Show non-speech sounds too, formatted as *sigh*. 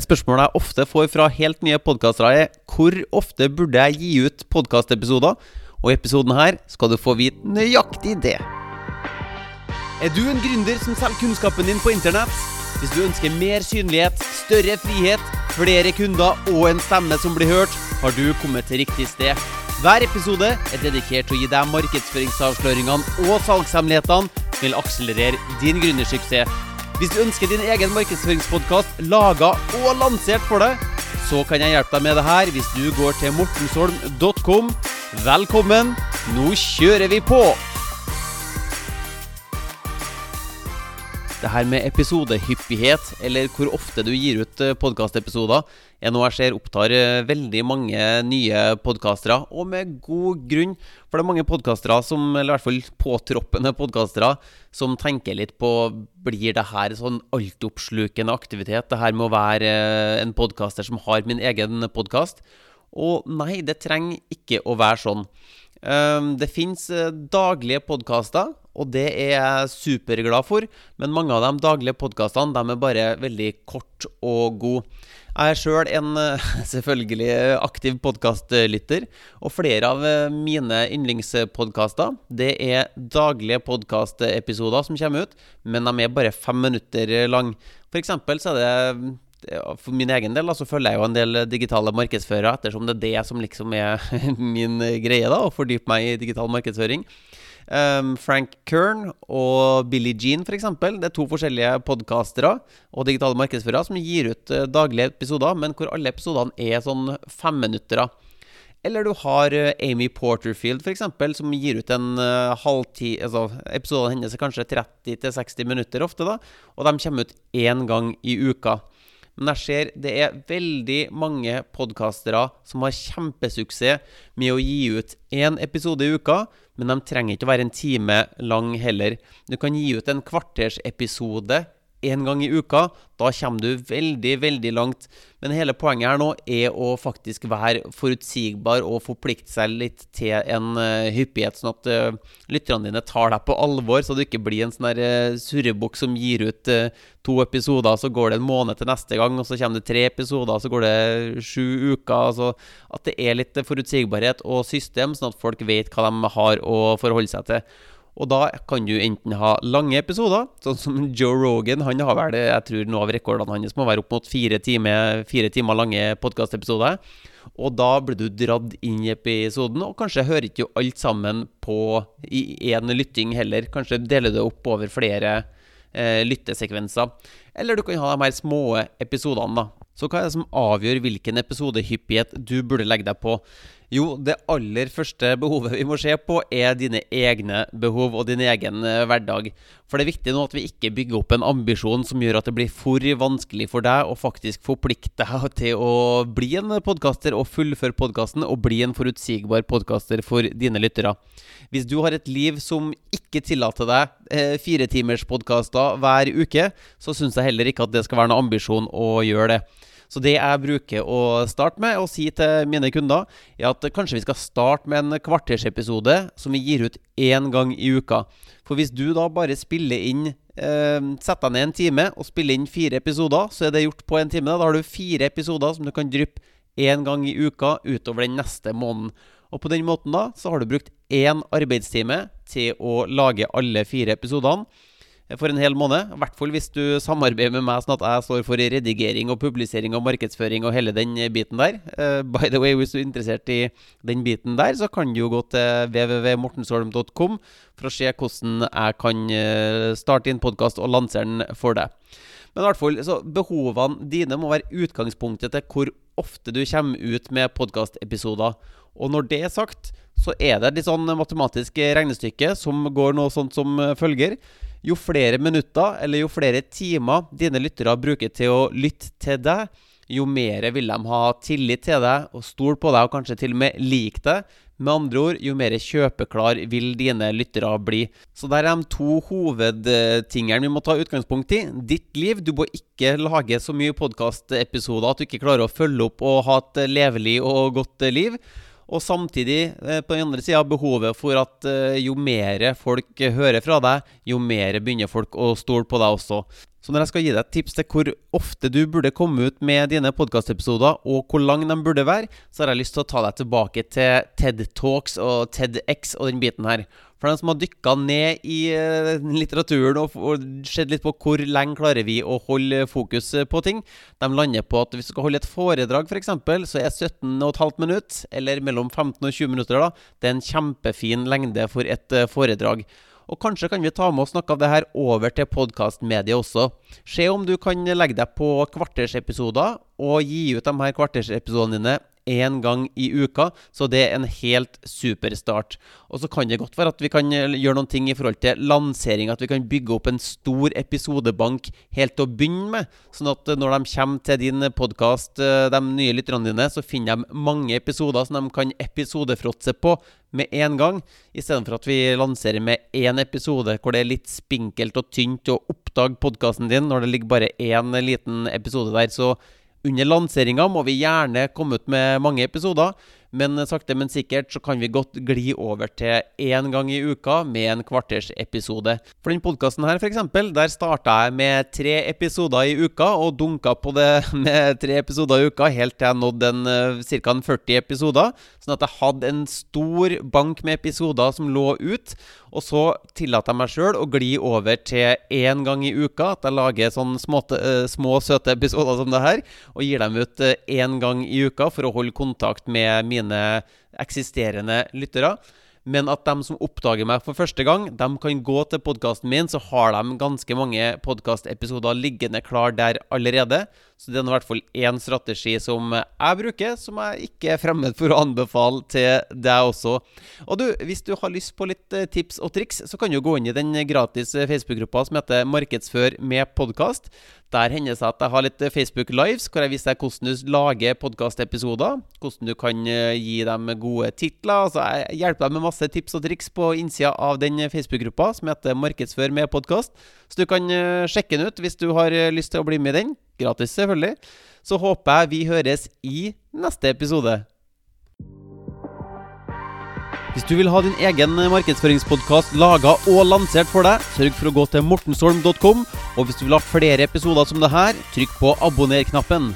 Et spørsmål jeg ofte får fra helt nye podkastere, er hvor ofte burde jeg gi ut podkastepisoder? Og i episoden her skal du få vite nøyaktig det. Er du en gründer som selger kunnskapen din på internett? Hvis du ønsker mer synlighet, større frihet, flere kunder og en stemme som blir hørt, har du kommet til riktig sted. Hver episode er dedikert til å gi deg markedsføringsavsløringene og salgshemmelighetene som vil akselerere din gründersuksess. Hvis du ønsker din egen markedsføringspodkast laga og lansert for deg, så kan jeg hjelpe deg med det her hvis du går til mortensholm.com. Velkommen, nå kjører vi på! Det her med episodehyppighet, eller hvor ofte du gir ut podkastepisoder, er noe jeg ser opptar eh, veldig mange nye podkastere, og med god grunn. For det er mange podkastere eller i hvert fall påtroppende podkastere, som tenker litt på Blir det her sånn altoppslukende aktivitet? Det her med å være eh, en podkaster som har min egen podkast? Og nei, det trenger ikke å være sånn. Ehm, det fins eh, daglige podkaster, og det er jeg superglad for. Men mange av de daglige podkastene er bare veldig kort og gode. Jeg er sjøl en eh, *laughs* selvfølgelig aktiv podkastlytter, og flere av eh, mine yndlingspodkaster det er daglige podkastepisoder som kommer ut, men de er bare fem minutter lang. For eksempel så er det for min egen del da, så følger jeg jo en del digitale markedsførere, ettersom det er det som liksom er *laughs* min greie, da, å fordype meg i digital markedsføring. Um, Frank Kern og Billie Jean, f.eks. Det er to forskjellige podkastere og digitale markedsførere som gir ut daglige episoder, men hvor alle episodene er sånn femminuttere. Eller du har Amy Porterfield, f.eks., som gir ut en uh, halvtid altså, Episodene hennes er kanskje 30-60 minutter ofte, da, og de kommer ut én gang i uka. Men jeg ser det er veldig mange podkastere som har kjempesuksess med å gi ut én episode i uka, men de trenger ikke å være en time lang heller. Du kan gi ut en kvartersepisode én gang i uka. Da kommer du veldig, veldig langt. Men hele poenget her nå er å faktisk være forutsigbar og forplikte seg litt til en uh, hyppighet, sånn at uh, lytterne dine tar deg på alvor, så du ikke blir en sånn uh, surrebukk som gir ut to episoder, så går det en måned til neste gang, og så kommer det tre episoder, så går det sju uker. Altså at det er litt forutsigbarhet og system, sånn at folk vet hva de har å forholde seg til. Og da kan du enten ha lange episoder, sånn som Joe Rogan. Han har vel, jeg tror noe av rekordene hans må være opp mot fire timer, fire timer lange podkastepisoder. Og da blir du dratt inn i episoden, og kanskje hører ikke alt sammen på i én lytting heller. Kanskje deler du opp over flere eh, lyttesekvenser. Eller du kan ha de her små episodene, da. Så hva er det som avgjør hvilken episodehyppighet du burde legge deg på? Jo, det aller første behovet vi må se på, er dine egne behov og din egen eh, hverdag. For det er viktig nå at vi ikke bygger opp en ambisjon som gjør at det blir for vanskelig for deg å faktisk forplikte deg *laughs* til å bli en podkaster og fullføre podkasten og bli en forutsigbar podkaster for dine lyttere. Hvis du har et liv som ikke tillater deg eh, firetimerspodkaster hver uke, så syns jeg heller ikke at det skal være noen ambisjon å gjøre det. Så det jeg bruker å starte med, og si til mine kunder, er at kanskje vi skal starte med en kvartersepisode som vi gir ut én gang i uka. For hvis du da bare spiller inn Sett Setter deg ned en time og spiller inn fire episoder, så er det gjort på en time. Da har du fire episoder som du kan dryppe én gang i uka utover den neste måneden. Og på den måten da, så har du brukt én arbeidstime til å lage alle fire episodene for en hel måned. I hvert fall hvis du samarbeider med meg, sånn at jeg står for redigering og publisering og markedsføring og hele den biten der. Uh, by the way, hvis du er interessert i den biten der, så kan du jo gå til www.mortensholm.com for å se hvordan jeg kan uh, starte en podkast og lansere den for deg. Men i hvert fall, så behovene dine må være utgangspunktet til hvor ofte du kommer ut med podkastepisoder. Og når det er sagt, så er det et litt sånn matematisk regnestykke som går noe sånt som følger. Jo flere minutter eller jo flere timer dine lyttere bruker til å lytte til deg, jo mer vil de ha tillit til deg og stole på deg og kanskje til og med like deg. Med andre ord, jo mer kjøpeklar vil dine lyttere bli. Så der er de to hovedtingene vi må ta utgangspunkt i. Ditt liv. Du må ikke lage så mye podkastepisoder at du ikke klarer å følge opp og ha et levelig og godt liv. Og samtidig, eh, på den andre sida, behovet for at eh, jo mer folk hører fra deg, jo mer begynner folk å stole på deg også. Så når jeg skal gi deg et tips til hvor ofte du burde komme ut med dine podkastepisoder, og hvor lang de burde være, så har jeg lyst til å ta deg tilbake til TED Talks og TEDX og den biten her. For dem som har dykka ned i uh, litteraturen og, og sett litt på hvor lenge klarer vi å holde fokus på ting, de lander på at hvis du skal holde et foredrag f.eks., så er 17,5 minutter, eller mellom 15 og 20 minutter, da, det er en kjempefin lengde for et uh, foredrag. Og kanskje kan vi ta med oss noe av det her over til podkastmediet også. Se om du kan legge deg på kvartersepisoder og gi ut de her kvartersepisodene dine én gang i uka, så det er en helt super start. Og så kan det godt være at vi kan gjøre noen ting i forhold til lansering, at vi kan bygge opp en stor episodebank helt til å begynne med, sånn at når de kommer til din podkast, eh, de nye lytterne dine, så finner de mange episoder som de kan episodefråtse på med en gang, istedenfor at vi lanserer med én episode hvor det er litt spinkelt og tynt å oppdage podkasten din når det ligger bare én liten episode der. Så under lanseringa må vi gjerne komme ut med mange episoder, men sakte, men sikkert så kan vi godt gli over til én gang i uka med en kvartersepisode. For den podkasten her, f.eks., der starta jeg med tre episoder i uka, og dunka på det *laughs* med tre episoder i uka helt til jeg nådde eh, ca. 40 episoder. Sånn at jeg hadde en stor bank med episoder som lå ut. Og så tillater jeg meg sjøl å gli over til én gang i uka. At jeg lager sånne små, uh, små, søte episoder som det her, og gir dem ut én uh, gang i uka for å holde kontakt med mine eksisterende lyttere. Men at de som oppdager meg for første gang, de kan gå til podkasten min, så har de ganske mange podkastepisoder liggende klar der allerede. Så det er i hvert fall én strategi som jeg bruker, som jeg ikke er fremmed for å anbefale til deg også. Og du, hvis du har lyst på litt eh, tips og triks, så kan du gå inn i den gratis eh, Facebook-gruppa som heter Markedsfør med podkast. Der hender det seg at jeg har litt Facebook Lives, hvor jeg viser deg hvordan du lager podkastepisoder. Hvordan du kan eh, gi dem gode titler. Altså, jeg hjelper deg med masse tips og triks på innsida av den Facebook-gruppa som heter Markedsfør med podkast. Så du kan eh, sjekke den ut hvis du har eh, lyst til å bli med i den. Gratis, selvfølgelig. Så håper jeg vi høres i neste episode. Hvis du vil ha din egen markedsføringspodkast laga og lansert for deg, sørg for å gå til mortensholm.com. Og hvis du vil ha flere episoder som det her, trykk på abonner-knappen.